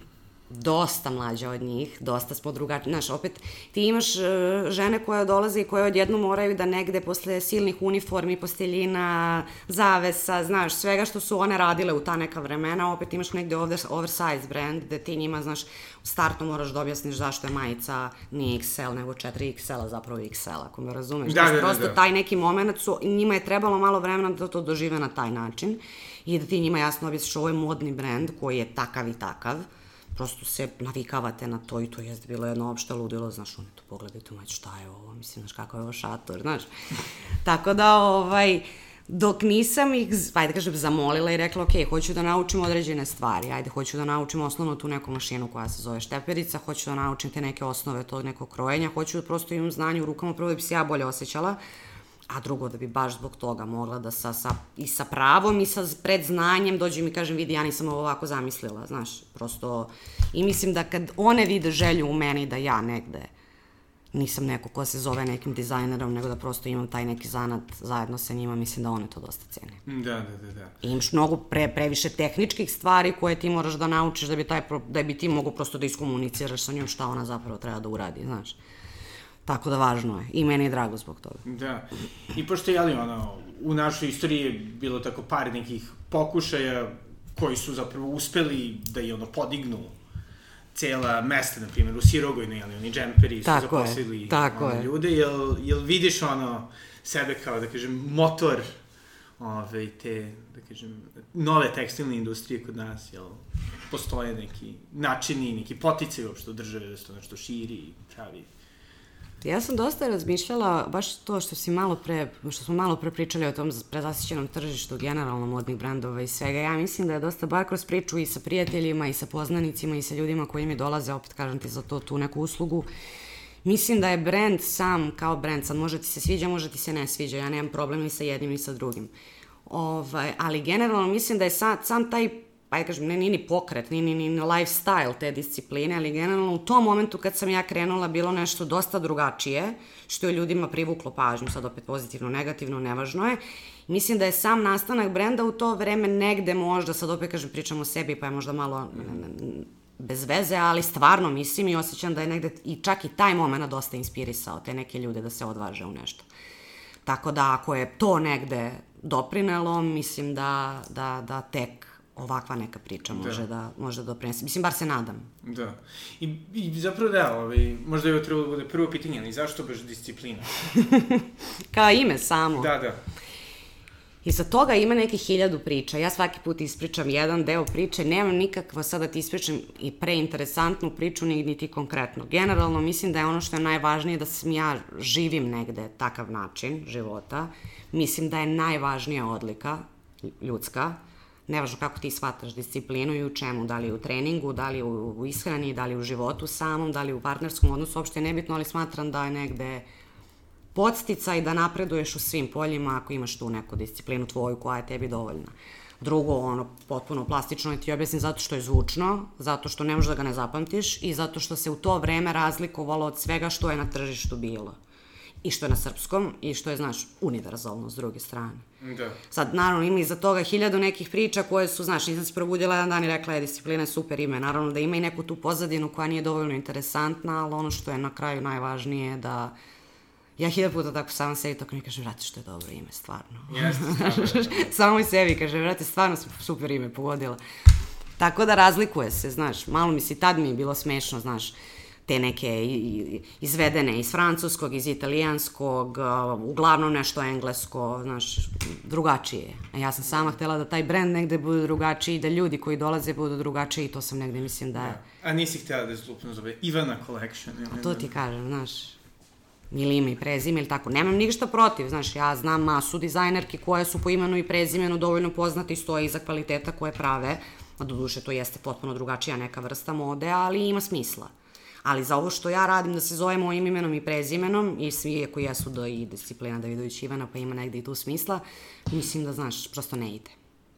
[SPEAKER 2] dosta mlađa od njih, dosta smo drugačiji. Znaš, opet ti imaš uh, žene koje dolaze i koje odjedno moraju da negde posle silnih uniformi, posteljina, zavesa, znaš, svega što su one radile u ta neka vremena, opet imaš negde over, oversize brand gde ti njima, znaš, u startu moraš da objasniš zašto je majica nije XL, nego 4XL, zapravo XL, ako me razumeš.
[SPEAKER 1] Da, da, da,
[SPEAKER 2] prosto
[SPEAKER 1] da.
[SPEAKER 2] taj neki moment su, njima je trebalo malo vremena da to dožive na taj način i da ti njima jasno objasniš ovo je modni brand koji je takav i takav prosto se navikavate na to i to jest bilo jedno opšte ludilo, znaš, oni to pogledaju, mać, šta je ovo, mislim, znaš, kako je ovo šator, znaš. Tako da, ovaj, dok nisam ih, ajde kažem, zamolila i rekla, ok, hoću da naučim određene stvari, ajde, hoću da naučim osnovno tu neku mašinu koja se zove šteperica, hoću da naučim te neke osnove tog nekog krojenja, hoću da prosto imam znanje u rukama, prvo da bi se ja bolje osjećala, a drugo da bi baš zbog toga mogla da sa, sa, i sa pravom i sa predznanjem dođe mi kažem vidi ja nisam ovo ovako zamislila, znaš, prosto i mislim da kad one vide želju u meni da ja negde nisam neko ko se zove nekim dizajnerom, nego da prosto imam taj neki zanat zajedno sa njima, mislim da one to dosta cene.
[SPEAKER 1] Da, da, da. da.
[SPEAKER 2] I imaš mnogo pre, previše tehničkih stvari koje ti moraš da naučiš da bi, taj, da bi ti mogu prosto da iskomuniciraš sa njom šta ona zapravo treba da uradi, znaš. Tako da važno je. I meni je drago zbog toga.
[SPEAKER 1] Da. I pošto je, ali, ono, u našoj istoriji je bilo tako par nekih pokušaja koji su zapravo uspeli da je ono podignu cela mesta, na primjer, u Sirogojnoj, ali oni džemperi su tako zaposlili
[SPEAKER 2] je, tako
[SPEAKER 1] ono,
[SPEAKER 2] je.
[SPEAKER 1] ljude, jel, jel vidiš ono sebe kao, da kažem, motor ove, te, da kažem, nove tekstilne industrije kod nas, jel, postoje neki načini, neki poticaj uopšte države da se to nešto širi i pravi
[SPEAKER 2] Ja sam dosta razmišljala, baš to što si malo pre, što smo malo pre pričali o tom prezasićenom tržištu, generalno modnih brendova i svega. Ja mislim da je dosta, bar kroz priču i sa prijateljima i sa poznanicima i sa ljudima koji mi dolaze, opet kažem ti za to, tu neku uslugu, Mislim da je brend sam kao brend, sad može ti se sviđa, može ti se ne sviđa, ja nemam problem ni sa jednim ni sa drugim. Ovaj, ali generalno mislim da je sam, sam taj pa ja kažem, ne, nije ni pokret, nije ni, ni lifestyle te discipline, ali generalno u tom momentu kad sam ja krenula bilo nešto dosta drugačije, što je ljudima privuklo pažnju, sad opet pozitivno, negativno, nevažno je. Mislim da je sam nastanak brenda u to vreme negde možda, sad opet kažem, pričam o sebi, pa je možda malo bez veze, ali stvarno mislim i osjećam da je negde i čak i taj moment dosta inspirisao te neke ljude da se odvaže u nešto. Tako da ako je to negde doprinelo, mislim da, da, da tek ovakva neka priča da. može da, može da doprinese. Mislim, bar se nadam.
[SPEAKER 1] Da. I, i zapravo da, ovaj, možda je ovo trebalo da bude prvo pitanje, ali zašto baš disciplina?
[SPEAKER 2] Kao ime samo.
[SPEAKER 1] Da, da.
[SPEAKER 2] I sa toga ima neke hiljadu priča. Ja svaki put ispričam jedan deo priče, nemam nikakva sada da ti ispričam i preinteresantnu priču, niti konkretno. Generalno mislim da je ono što je najvažnije da sam ja živim negde takav način života. Mislim da je najvažnija odlika ljudska, nevažno kako ti shvataš disciplinu i u čemu, da li u treningu, da li u, ishrani, da li u životu samom, da li u partnerskom odnosu, uopšte je nebitno, ali smatram da je negde podsticaj da napreduješ u svim poljima ako imaš tu neku disciplinu tvoju koja je tebi dovoljna. Drugo, ono, potpuno plastično je ti objasnim zato što je zvučno, zato što ne možeš da ga ne zapamtiš i zato što se u to vreme razlikovalo od svega što je na tržištu bilo. I što je na srpskom i što je, znaš, univerzalno s druge strane.
[SPEAKER 1] Da.
[SPEAKER 2] Sad, naravno, ima iza toga hiljadu nekih priča koje su, znaš, nisam se probudila jedan dan i rekla je disciplina je super ime. Naravno da ima i neku tu pozadinu koja nije dovoljno interesantna, ali ono što je na kraju najvažnije je da Ja hiljad puta tako sama sebi tako mi kažem, vrati što je dobro ime, stvarno.
[SPEAKER 1] Jeste, stvarno.
[SPEAKER 2] Samo i sebi kažem, vrati, stvarno super ime pogodila. Tako da razlikuje se, znaš, malo mi se tad mi je bilo smešno, znaš, te neke izvedene iz francuskog, iz italijanskog, uglavnom nešto englesko, znaš, drugačije. A ja sam sama htela da taj brend negde bude drugačiji, da ljudi koji dolaze budu drugačiji i to sam negde mislim da je...
[SPEAKER 1] Da. A nisi htela da je zlupno zove Ivana Collection?
[SPEAKER 2] A to ti kažem, znaš, ili ime i prezime ili tako. Nemam ništa protiv, znaš, ja znam masu dizajnerki koje su po imenu i prezimenu dovoljno poznate i stoje iza kvaliteta koje prave, a do duše to jeste potpuno drugačija neka vrsta mode, ali ima smisla. Ali za ovo što ja radim da se zove mojim imenom i prezimenom, i svi iako jesu da i disciplina Davidović Ivana, pa ima negde i tu smisla, mislim da, znaš, prosto ne ide.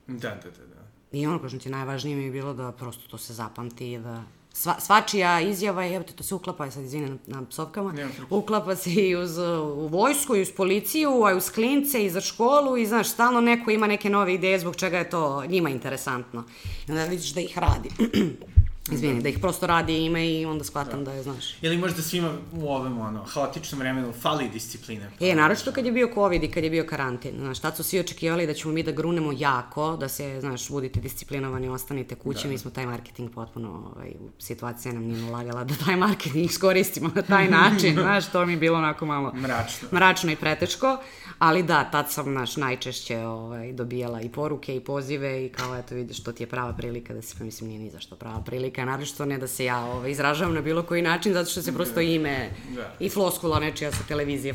[SPEAKER 1] Da, da, da. da.
[SPEAKER 2] I ono, kažem ti, najvažnije mi je bilo da prosto to se zapamti i da sva, svačija izjava je, evo te, to se uklapa, sad izvine na, na psovkama, uklapa se i uz u vojsku, i uz policiju, a i uz klince, i za školu, i znaš, stalno neko ima neke nove ideje zbog čega je to njima interesantno. I onda vidiš da ih radi. Izvini, da ih prosto radi ime i onda shvatam da, da je, znaš.
[SPEAKER 1] Ili možda svima u ovom, ono, haotičnom vremenu fali discipline.
[SPEAKER 2] E, naročito kad je bio COVID i kad je bio karantin. Znaš, tad su svi očekivali da ćemo mi da grunemo jako, da se, znaš, budite disciplinovani, ostanite kući. Da. Mi smo taj marketing potpuno, ovaj, situacija nam nije nalagala da taj marketing iskoristimo na taj način. znaš, to mi je bilo onako malo
[SPEAKER 1] Mračno.
[SPEAKER 2] mračno i preteško. Ali da, tad sam, znaš, najčešće ovaj, dobijala i poruke i pozive i kao, eto, vidiš, to ti je prava prilika da se, pa mislim, nije ni zašto prava prilika, naročito ne da se ja ovaj, izražavam na bilo koji način, zato što se prosto ime
[SPEAKER 1] Da.
[SPEAKER 2] i floskula nečija sa televizije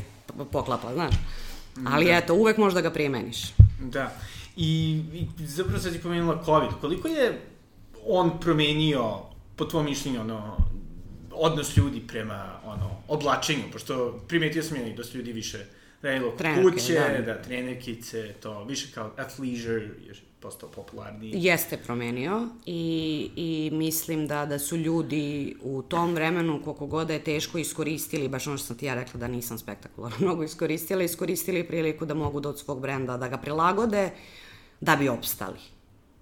[SPEAKER 2] poklapa, znaš. Ali
[SPEAKER 1] Da.
[SPEAKER 2] eto, uvek možda ga primeniš.
[SPEAKER 1] Da. I, i zapravo sad ti pomenula COVID. Koliko je on promenio, po tvojom mišljenju, ono, odnos ljudi prema ono, oblačenju, pošto primetio sam ja i dosta ljudi više radilo kod kuće,
[SPEAKER 2] da.
[SPEAKER 1] da. da, trenerkice, to, više kao athleisure je postao popularniji.
[SPEAKER 2] Jeste promenio i, i mislim da, da su ljudi u tom vremenu, koliko god da je teško iskoristili, baš ono što sam ti ja rekla da nisam spektakularno mnogo iskoristila, iskoristili priliku da mogu da od svog brenda da ga prilagode, da bi opstali.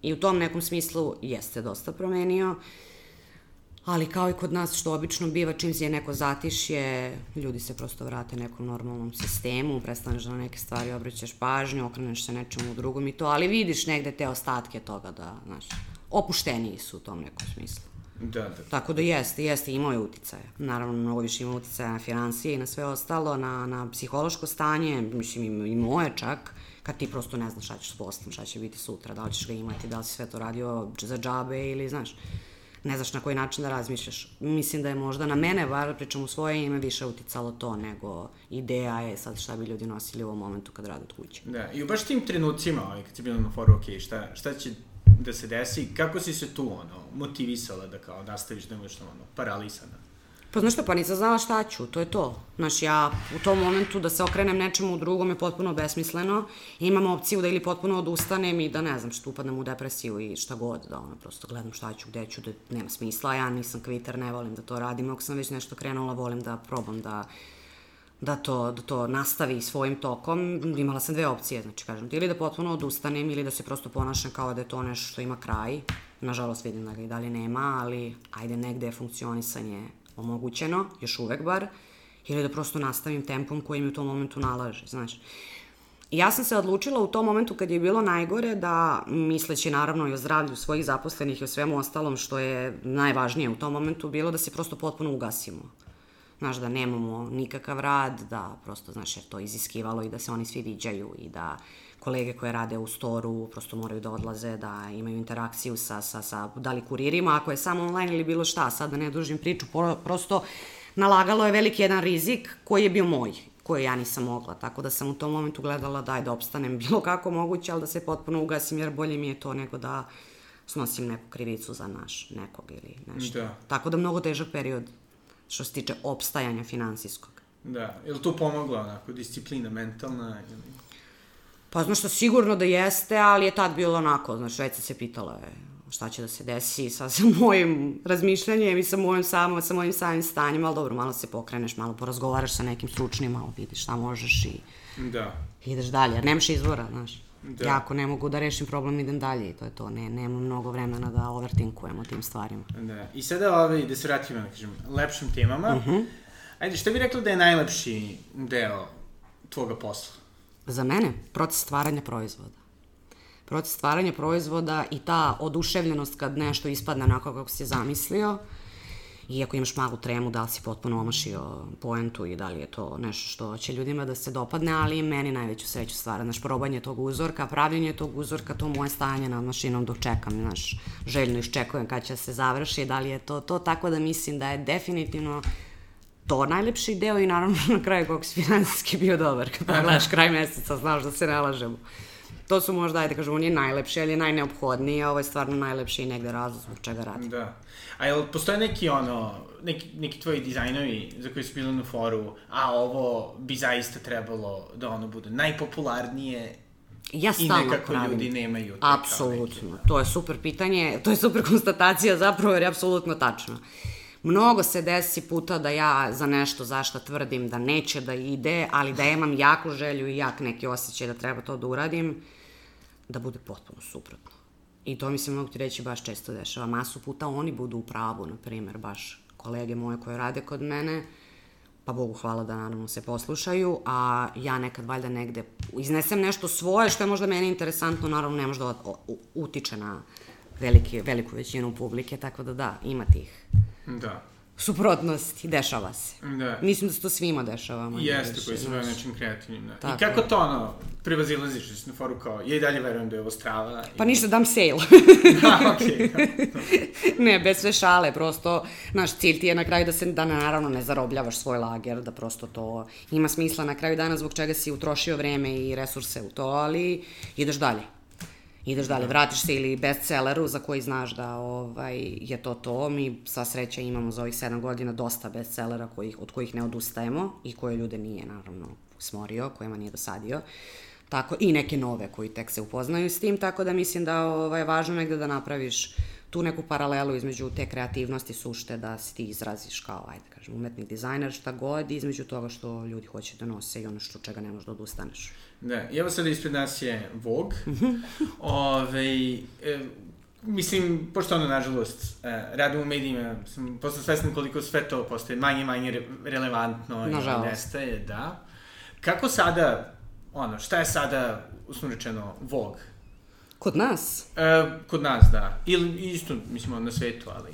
[SPEAKER 2] I u tom nekom smislu jeste dosta promenio, ali kao i kod nas što obično biva čim se je neko zatišje, ljudi se prosto vrate nekom normalnom sistemu, prestaneš da na neke stvari obraćaš pažnju, okreneš se nečemu drugom i to, ali vidiš negde te ostatke toga da, znaš, opušteniji su u tom nekom smislu.
[SPEAKER 1] Da, da.
[SPEAKER 2] Tako da jeste, jeste, imao je uticaja. Naravno, mnogo više ima uticaja na financije i na sve ostalo, na, na psihološko stanje, mislim i, i moje čak, kad ti prosto ne znaš šta ćeš s poslom, šta će biti sutra, da li ćeš ga imati, da li si sve to radio za džabe ili, znaš, ne znaš na koji način da razmišljaš. Mislim da je možda na mene, bar pričam u svoje ime, više uticalo to nego ideja je sad šta bi ljudi nosili u ovom momentu kad rade od kuće.
[SPEAKER 1] Da, i u baš tim trenucima, ovaj, kad si bila na foru, ok, šta, šta će da se desi, kako si se tu, ono, motivisala da kao nastaviš da budeš, ono, paralisana?
[SPEAKER 2] Pa znaš šta, pa nisam znala šta ću, to je to. Znaš, ja u tom momentu da se okrenem nečemu drugom je potpuno besmisleno. Imam opciju da ili potpuno odustanem i da ne znam, što upadnem u depresiju i šta god, da ono, prosto gledam šta ću, gde ću, da nema smisla. Ja nisam kviter, ne volim da to radim. Ako sam već nešto krenula, volim da probam da da to, da to nastavi svojim tokom, imala sam dve opcije, znači kažem ti, ili da potpuno odustanem ili da se prosto ponašam kao da je to nešto što ima kraj. Nažalost vidim da ga i dalje nema, ali ajde negde je funkcionisanje omogućeno, još uvek bar, ili da prosto nastavim tempom koji mi u tom momentu nalaže, znaš. I ja sam se odlučila u tom momentu kad je bilo najgore da, misleći naravno i o zdravlju svojih zaposlenih i o svemu ostalom što je najvažnije u tom momentu, bilo da se prosto potpuno ugasimo. Znaš, da nemamo nikakav rad, da prosto, znaš, jer to iziskivalo i da se oni svi viđaju i da kolege koje rade u storu prosto moraju da odlaze, da imaju interakciju sa, sa, sa da li kuririma, ako je samo online ili bilo šta, sad da ne dužim priču, pro- prosto nalagalo je veliki jedan rizik koji je bio moj, koji ja nisam mogla, tako da sam u tom momentu gledala daj da opstanem bilo kako moguće, ali da se potpuno ugasim, jer bolje mi je to nego da snosim neku krivicu za naš nekog ili nešto.
[SPEAKER 1] Da.
[SPEAKER 2] Tako da mnogo težak period što se tiče opstajanja finansijskog.
[SPEAKER 1] Da, je li to pomogla, onako, disciplina mentalna ili...
[SPEAKER 2] Pa znaš što, sigurno da jeste, ali je tad bilo onako, znaš, već se pitala je, šta će da se desi sa, sa mojim razmišljanjem i sa mojim samom, sa mojim samim stanjem, ali dobro, malo se pokreneš, malo porazgovaraš sa nekim stručnim, malo vidiš šta možeš i
[SPEAKER 1] Da.
[SPEAKER 2] ideš dalje, jer nemaš izvora, znaš.
[SPEAKER 1] Da.
[SPEAKER 2] Ja ako ne mogu da rešim problem, idem dalje i to je to. Ne, nema mnogo vremena da overthinkujem o tim stvarima.
[SPEAKER 1] Da. I sada, ovaj, da se vratimo, da kažem, lepšim temama. Uh -huh. Ajde, šta bi rekla da je najlepši deo tvoga posla?
[SPEAKER 2] Za mene, proces stvaranja proizvoda. Proces stvaranja proizvoda i ta oduševljenost kad nešto ispadne onako kako si je zamislio, iako imaš malu tremu da li si potpuno omašio poentu i da li je to nešto što će ljudima da se dopadne, ali meni najveću sreću stvara, znaš, probanje tog uzorka, pravljenje tog uzorka, to moje stanje nad mašinom dok čekam, znaš, željno iščekujem kad će se završi, da li je to to, tako da mislim da je definitivno to najlepši deo i naravno na kraju koliko si finansijski bio dobar, kad pogledaš kraj meseca, znaš da se ne lažemo. To su možda, ajde kažemo, nije najlepši, ali je najneophodniji, a ovo je stvarno najlepši i negde razlog zbog čega radim.
[SPEAKER 1] Da. A jel postoje neki ono, neki, neki tvoji dizajnovi za koji su bili na foru, a ovo bi zaista trebalo da ono bude najpopularnije
[SPEAKER 2] Ja
[SPEAKER 1] i
[SPEAKER 2] stalno
[SPEAKER 1] nekako
[SPEAKER 2] pravim.
[SPEAKER 1] ljudi nemaju
[SPEAKER 2] Apsolutno. To je super pitanje, to je super konstatacija zapravo jer je apsolutno tačno. Mnogo se desi puta da ja za nešto zašto tvrdim da neće da ide, ali da imam jaku želju i jak neki osjećaj da treba to da uradim, da bude potpuno suprotno. I to mi se mogu ti reći baš često dešava. Masu puta oni budu u pravu, na primer, baš kolege moje koje rade kod mene, pa Bogu hvala da naravno se poslušaju, a ja nekad valjda negde iznesem nešto svoje što je možda meni interesantno, naravno ne da u- utiče na veliki, veliku većinu publike, tako da da, ima tih
[SPEAKER 1] Da.
[SPEAKER 2] suprotnosti, dešava se.
[SPEAKER 1] Da.
[SPEAKER 2] Mislim da se to svima dešava. manje
[SPEAKER 1] Jeste,
[SPEAKER 2] više,
[SPEAKER 1] koji se bave
[SPEAKER 2] znaš.
[SPEAKER 1] nečim kreativnim. Da. I
[SPEAKER 2] Tako
[SPEAKER 1] kako
[SPEAKER 2] je.
[SPEAKER 1] to ono, prevazilaziš da si na foru kao, ja i dalje verujem da je ovo strava.
[SPEAKER 2] Pa ništa, dam sale.
[SPEAKER 1] da, okej.
[SPEAKER 2] ne, bez sve šale, prosto, naš cilj ti je na kraju da se, da naravno ne zarobljavaš svoj lager, da prosto to ima smisla na kraju dana zbog čega si utrošio vreme i resurse u to, ali ideš dalje. Ideš dalje, vratiš se ili bestselleru za koji znaš da ovaj, je to to. Mi sva sreća imamo za ovih sedam godina dosta bestsellera kojih, od kojih ne odustajemo i koje ljude nije naravno smorio, kojima nije dosadio. Tako, I neke nove koji tek se upoznaju s tim, tako da mislim da ovaj, je važno negde da napraviš tu neku paralelu između te kreativnosti sušte da se ti izraziš kao, ajde kažem, umetnik dizajner, šta god, između toga što ljudi hoće da nose i ono što čega ne možeš da odustaneš.
[SPEAKER 1] Da, i evo sada ispred nas je Vogue. Ove, e, mislim, pošto ono, nažalost, e, radim u medijima, sam postao svestan koliko sve to postaje manje manje re, relevantno
[SPEAKER 2] Nažalost.
[SPEAKER 1] i nestaje, da. Kako sada, ono, šta je sada, uslovno rečeno, Vogue?
[SPEAKER 2] Kod nas,
[SPEAKER 1] E, kod nas, da. Ili isto, mislim, na svetu, ali...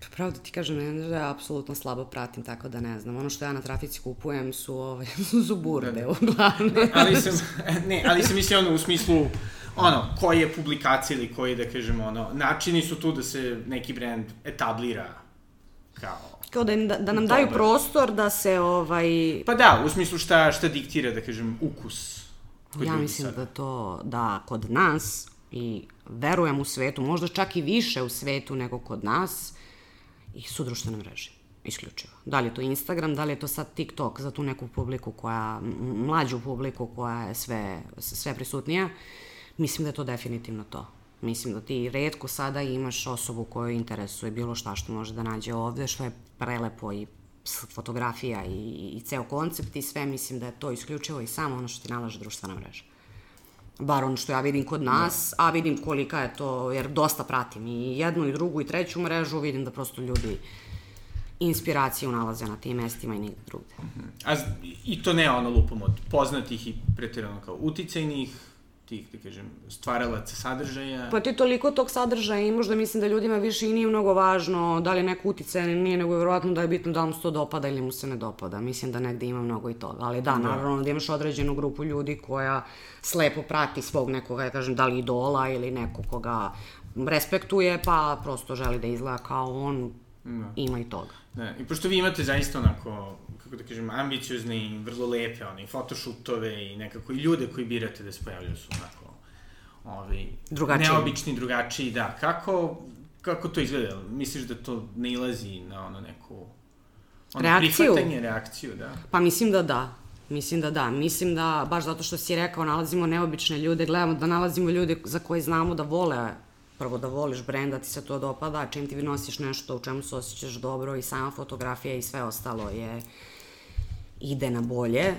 [SPEAKER 2] Pa Pravo da ti kažem, ne, da ja apsolutno slabo pratim, tako da ne znam. Ono što ja na trafici kupujem su, ove, su burde,
[SPEAKER 1] Da, da.
[SPEAKER 2] uglavnom.
[SPEAKER 1] ali sam, ne, ali sam mislio ono u smislu, ono, koji je publikacija ili koji, da kažemo, ono, načini su tu da se neki brand etablira kao...
[SPEAKER 2] Kao da, im, da, da nam daju
[SPEAKER 1] Dobar.
[SPEAKER 2] prostor da se, ovaj,
[SPEAKER 1] Pa da, u smislu šta, šta diktira, da kažem, ukus. kod
[SPEAKER 2] ja mislim
[SPEAKER 1] sada.
[SPEAKER 2] da to, da kod nas, i verujem u svetu, možda čak i više u svetu nego kod nas, i su društvene mreže. Isključivo. Da li je to Instagram, da li je to sad TikTok za tu neku publiku koja, mlađu publiku koja je sve, sve prisutnija, mislim da je to definitivno to. Mislim da ti redko sada imaš osobu koju interesuje bilo šta što može da nađe ovde, što je prelepo i fotografija i, i ceo koncept i sve, mislim da je to isključivo i samo ono što ti nalaže društvena mreža. Bar ono što ja vidim kod nas, a vidim kolika je to, jer dosta pratim i jednu i drugu i treću mrežu, vidim da prosto ljudi inspiraciju nalaze na tim mestima i nigde drugde.
[SPEAKER 1] A, z- I to ne ono lupom od poznatih i pretirano kao uticajnih, tih, da kažem, stvaralaca sadržaja.
[SPEAKER 2] Pa ti toliko tog sadržaja imaš da mislim da ljudima više i nije mnogo važno da li je neko ili nije, nego je verovatno da je bitno da mu se to dopada ili mu se ne dopada. Mislim da negde ima mnogo i toga. Ali da, naravno da imaš određenu grupu ljudi koja slepo prati svog nekoga, ja kažem, da li idola ili nekog koga respektuje, pa prosto želi da izgleda kao on, ima i toga.
[SPEAKER 1] Da, i pošto vi imate zaista onako, kako da kažem, ambiciozne i vrlo lepe, one, i i nekako i ljude koji birate da se pojavljaju su onako, ovi,
[SPEAKER 2] Drugačiji.
[SPEAKER 1] neobični, drugačiji, da. Kako, kako to izgleda? Misliš da to ne ilazi na ono neku, ono,
[SPEAKER 2] Reakciju?
[SPEAKER 1] prihvatanje, reakciju, da?
[SPEAKER 2] Pa mislim da da. Mislim da da. Mislim da, baš zato što si rekao, nalazimo neobične ljude, gledamo da nalazimo ljude za koje znamo da vole prvo da voliš brend, da ti se to dopada, čim ti nosiš nešto u čemu se osjećaš dobro i sama fotografija i sve ostalo je ide na bolje.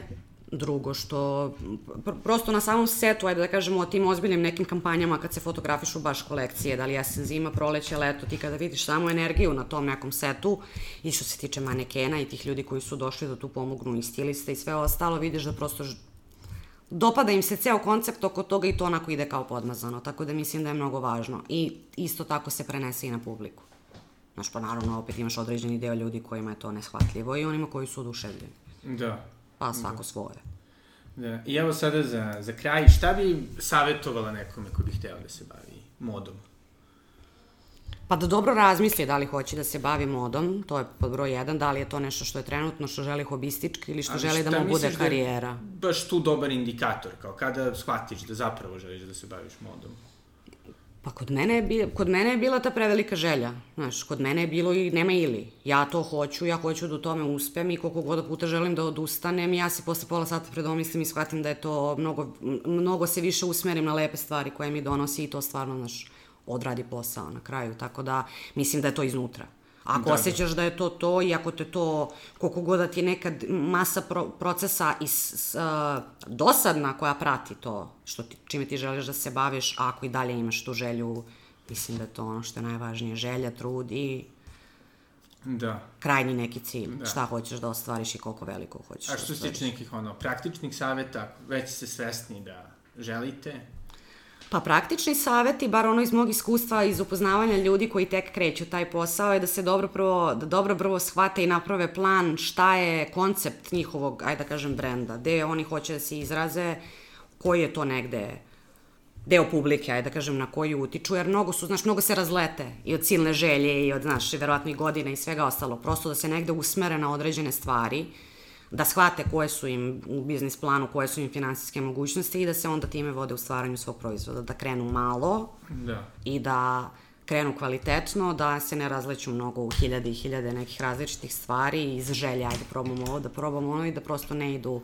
[SPEAKER 2] Drugo što, pr prosto na samom setu, ajde da kažemo o tim ozbiljnim nekim kampanjama kad se fotografišu baš kolekcije, da li jesen, zima, proleće, leto, ti kada vidiš samo energiju na tom nekom setu i što se tiče manekena i tih ljudi koji su došli da tu pomognu i stiliste i sve ostalo, vidiš da prosto dopada im se ceo koncept oko toga i to onako ide kao podmazano, tako da mislim da je mnogo važno. I isto tako se prenese i na publiku. Znaš, pa naravno opet imaš određeni deo ljudi kojima je to neshvatljivo i onima koji su oduševljeni.
[SPEAKER 1] Da.
[SPEAKER 2] Pa svako da. svoje.
[SPEAKER 1] Da. I evo sada za, za kraj, šta bi savjetovala nekome ko bi hteo da se bavi modom?
[SPEAKER 2] Pa da dobro razmisli da li hoće da se bavi modom, to je pod broj jedan, da li je to nešto što je trenutno, što želi hobistički ili što Ali želi da mu bude karijera.
[SPEAKER 1] Da baš tu dobar indikator, kao kada shvatiš da zapravo želiš da se baviš modom?
[SPEAKER 2] Pa kod mene, je, bila, kod mene je bila ta prevelika želja. Znaš, kod mene je bilo i nema ili. Ja to hoću, ja hoću da u tome uspem i koliko god puta želim da odustanem, ja se posle pola sata predomislim i shvatim da je to mnogo, mnogo se više usmerim na lepe stvari koje mi donosi i to stvarno, znaš, odradi posao na kraju, tako da mislim da je to iznutra. Ako da, osjećaš da. da je to to i ako te to, koliko god da ti je nekad masa pro, procesa i s, uh, dosadna koja prati to što ti, čime ti želiš da se baviš, a ako i dalje imaš tu želju, mislim da je to ono što je najvažnije, želja, trud i
[SPEAKER 1] da.
[SPEAKER 2] krajnji neki cilj, da. šta hoćeš da ostvariš i koliko veliko hoćeš
[SPEAKER 1] A da što se tiče nekih ono, praktičnih saveta, već ste svesni da želite,
[SPEAKER 2] Pa praktični saveti, bar ono iz mog iskustva, iz upoznavanja ljudi koji tek kreću taj posao, je da se dobro prvo, da dobro prvo shvate i naprave plan šta je koncept njihovog, ajde da kažem, brenda, gde oni hoće da se izraze, koji je to negde deo publike, ajde da kažem, na koji utiču, jer mnogo su, znaš, mnogo se razlete i od silne želje i od, znaš, verovatno i godine i svega ostalo, prosto da se negde usmere na određene stvari, da shvate koje su im u biznis planu, koje su im finansijske mogućnosti i da se onda time vode u stvaranju svog proizvoda, da krenu malo
[SPEAKER 1] da.
[SPEAKER 2] i da krenu kvalitetno, da se ne razleću mnogo u hiljade i hiljade nekih različitih stvari iz želja da probamo ovo, da probamo ono i da prosto ne idu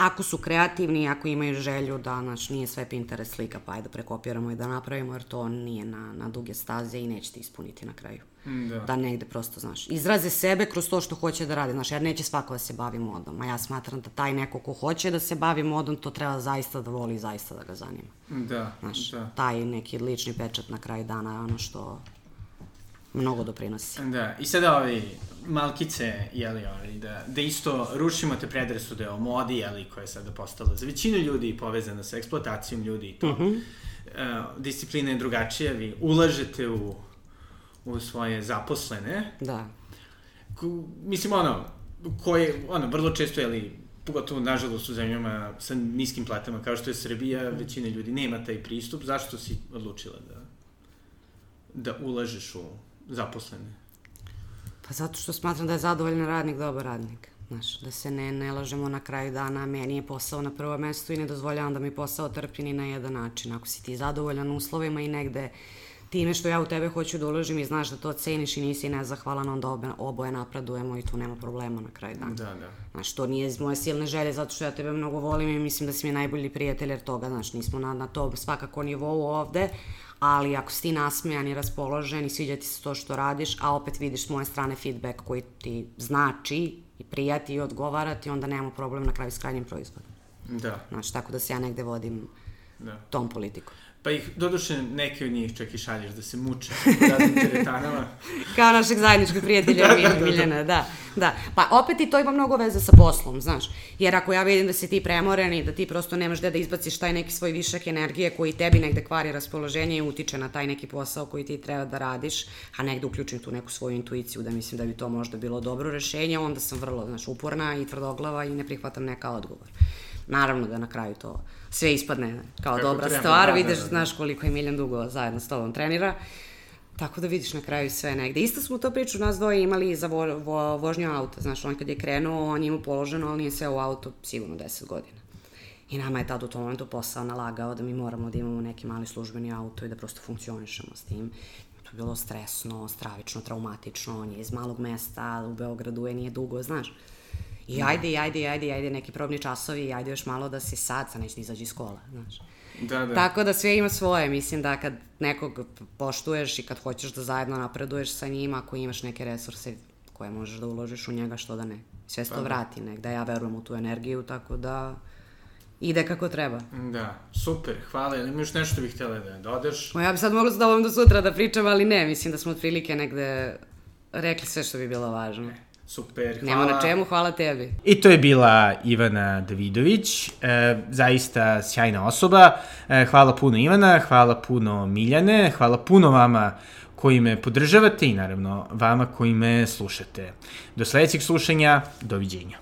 [SPEAKER 2] ako su kreativni, ako imaju želju da, znači, nije sve Pinterest slika, pa ajde da prekopiramo i da napravimo, jer to nije na, na duge staze i nećete ispuniti na kraju.
[SPEAKER 1] Da.
[SPEAKER 2] da negde prosto, znaš, izraze sebe kroz to što hoće da radi, znaš, jer neće svako da se bavi modom, a ja smatram da taj neko ko hoće da se bavi modom, to treba zaista da voli i zaista da ga zanima.
[SPEAKER 1] Da,
[SPEAKER 2] znaš,
[SPEAKER 1] da.
[SPEAKER 2] taj neki lični pečat na kraju dana je ono što mnogo doprinosi.
[SPEAKER 1] Da, i sada ovi malkice, jeli, ovi, da, da isto rušimo te predrasude o modi, jeli, koja je sada postala za većinu ljudi povezana sa eksploatacijom ljudi i to. Uh -huh. uh, disciplina je drugačija, vi ulažete u, u svoje zaposlene.
[SPEAKER 2] Da.
[SPEAKER 1] Ko, mislim, ono, koje, ono, vrlo često, jeli, pogotovo, nažalost, u zemljama sa niskim platama, kao što je Srbija, većina ljudi nema taj pristup. Zašto si odlučila da, da ulažeš u zaposlene?
[SPEAKER 2] Pa zato što smatram da je zadovoljan radnik dobar radnik. Znaš, da se ne, ne lažemo na kraju dana, meni je posao na prvo mesto i ne dozvoljavam da mi posao trpi ni na jedan način. Ako si ti zadovoljan uslovima i negde time što ja u tebe hoću da uložim i znaš da to ceniš i nisi nezahvalan, onda obe, oboje napredujemo i tu nema problema na kraju dana.
[SPEAKER 1] Da, da.
[SPEAKER 2] Znaš, to nije iz moje silne želje zato što ja tebe mnogo volim i mislim da si mi najbolji prijatelj jer toga, znaš, nismo na, na to svakako nivou ovde, ali ako si ti nasmejan i raspoložen i sviđa ti se to što radiš, a opet vidiš s moje strane feedback koji ti znači i prijati i odgovarati, onda nemamo problem na kraju s krajnjim proizvodom.
[SPEAKER 1] Da.
[SPEAKER 2] Znači, tako da se ja negde vodim da. tom politikom.
[SPEAKER 1] Pa ih, doduše, neke od njih čak i šalješ da se muče u raznim teretanama.
[SPEAKER 2] Kao našeg zajedničkog prijatelja da, da, da, Miljana, da, da. Pa opet i to ima mnogo veze sa poslom, znaš. Jer ako ja vidim da si ti premoren i da ti prosto nemaš gde da izbaciš taj neki svoj višak energije koji tebi negde kvari raspoloženje i utiče na taj neki posao koji ti treba da radiš, a negde uključim tu neku svoju intuiciju da mislim da bi to možda bilo dobro rešenje, onda sam vrlo, znaš, uporna i tvrdoglava i ne prihvatam neka odgovor. Naravno da na kraju to sve ispadne kao Kako dobra treba, stvar, da, vidiš, da, da. znaš koliko je Miljan dugo zajedno s tobom trenira. Tako da vidiš na kraju sve negde. Isto smo to priču nas dvoje imali za vo, vo, vožnju auta. Znaš, on kad je krenuo, on je imao položeno, ali nije sve u auto sigurno 10 godina. I nama je tad u tom momentu posao nalagao da mi moramo da imamo neki mali službeni auto i da prosto funkcionišemo s tim. To je bilo stresno, stravično, traumatično. On je iz malog mesta, u Beogradu je nije dugo, znaš. I ajde, i ajde, i ajde, i ajde, neki probni časovi, i ajde još malo da se sad, sad neće da izađe iz kola, znaš.
[SPEAKER 1] Da, da.
[SPEAKER 2] Tako da sve ima svoje, mislim da kad nekog poštuješ i kad hoćeš da zajedno napreduješ sa njima, ako imaš neke resurse koje možeš da uložiš u njega, što da ne. Sve se to vrati negde, ja verujem u tu energiju, tako da ide kako treba.
[SPEAKER 1] Da, super, hvala. Ili imaš nešto bih htjela da dodeš?
[SPEAKER 2] Ma ja bi sad mogla s tobom do sutra da pričam, ali ne, mislim da smo otprilike negde rekli sve što bi bilo važno.
[SPEAKER 1] Super, hvala.
[SPEAKER 2] Nema na čemu, hvala tebi.
[SPEAKER 1] I to je bila Ivana Davidović, e, zaista sjajna osoba. E, hvala puno Ivana, hvala puno Miljane, hvala puno vama koji me podržavate i naravno vama koji me slušate. Do sledećeg slušanja, doviđenja.